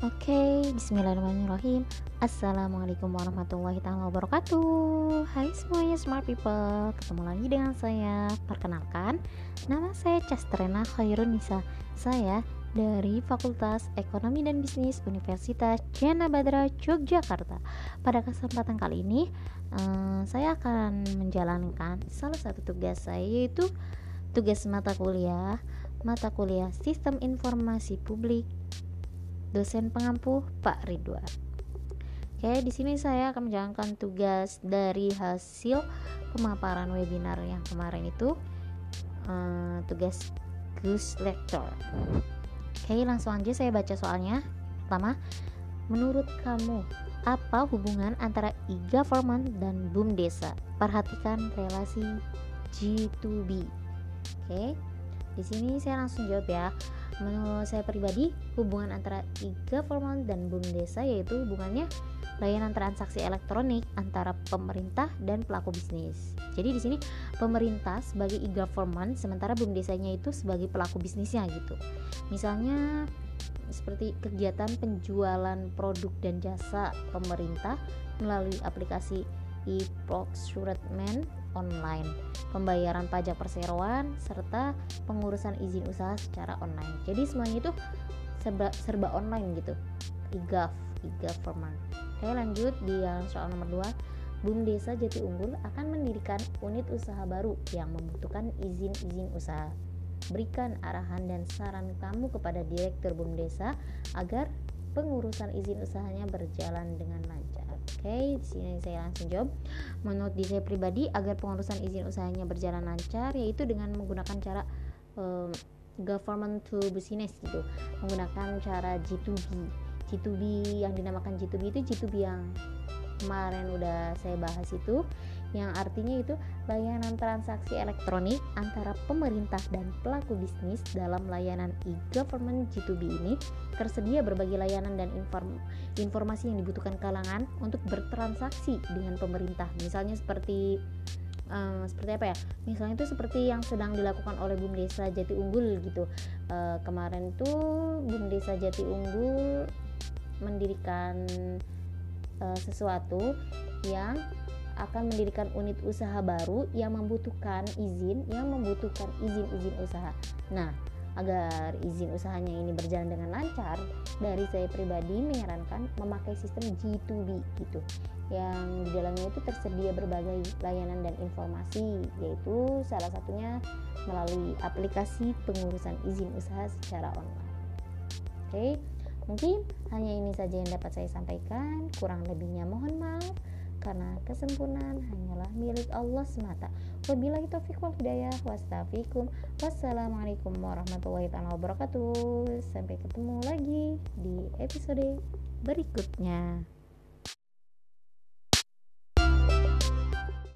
Oke, bismillahirrahmanirrahim. Assalamualaikum warahmatullahi wabarakatuh. Hai semuanya smart people. Ketemu lagi dengan saya. Perkenalkan, nama saya Castrena Khairunisa. Saya dari Fakultas Ekonomi dan Bisnis Universitas Jana Badra Yogyakarta. Pada kesempatan kali ini eh, Saya akan menjalankan salah satu tugas saya Yaitu tugas mata kuliah Mata kuliah Sistem Informasi Publik dosen pengampu Pak Ridwan. Oke, di sini saya akan menjalankan tugas dari hasil pemaparan webinar yang kemarin itu uh, tugas Gus Lector. Oke, langsung aja saya baca soalnya. Pertama, menurut kamu apa hubungan antara e-government dan boom desa? Perhatikan relasi G2B. Oke. Di sini saya langsung jawab ya. Menurut saya pribadi, hubungan antara e-government dan BUMDesa yaitu hubungannya layanan transaksi elektronik antara pemerintah dan pelaku bisnis. Jadi di sini pemerintah sebagai e-government sementara BUMDesanya itu sebagai pelaku bisnisnya gitu. Misalnya seperti kegiatan penjualan produk dan jasa pemerintah melalui aplikasi e-procurement online, pembayaran pajak perseroan, serta pengurusan izin usaha secara online. Jadi semuanya itu serba, serba online gitu. e-gov, e-government. Oke, lanjut di yang soal nomor 2. BUM Desa Jati Unggul akan mendirikan unit usaha baru yang membutuhkan izin-izin usaha. Berikan arahan dan saran kamu kepada Direktur BUM Desa agar pengurusan izin usahanya berjalan dengan lancar. Oke, okay, di sini saya langsung jawab. Menurut diri saya pribadi, agar pengurusan izin usahanya berjalan lancar, yaitu dengan menggunakan cara um, government to business gitu, menggunakan cara G2B. G2B yang dinamakan G2B itu G2B yang kemarin udah saya bahas itu yang artinya itu layanan transaksi elektronik antara pemerintah dan pelaku bisnis dalam layanan e-government G2B ini tersedia berbagai layanan dan inform informasi yang dibutuhkan kalangan untuk bertransaksi dengan pemerintah. Misalnya seperti uh, seperti apa ya? Misalnya itu seperti yang sedang dilakukan oleh Bum Desa Jati Unggul gitu. Uh, kemarin tuh Bum Desa Jati Unggul mendirikan uh, sesuatu yang akan mendirikan unit usaha baru yang membutuhkan izin yang membutuhkan izin-izin usaha. Nah, agar izin usahanya ini berjalan dengan lancar, dari saya pribadi menyarankan memakai sistem G2B gitu. Yang di dalamnya itu tersedia berbagai layanan dan informasi, yaitu salah satunya melalui aplikasi pengurusan izin usaha secara online. Oke, mungkin hanya ini saja yang dapat saya sampaikan. Kurang lebihnya mohon maaf karena kesempurnaan hanyalah milik Allah semata. Wabillahi taufiq wal hidayah. Wastafikum. Wassalamualaikum warahmatullahi wabarakatuh. Sampai ketemu lagi di episode berikutnya.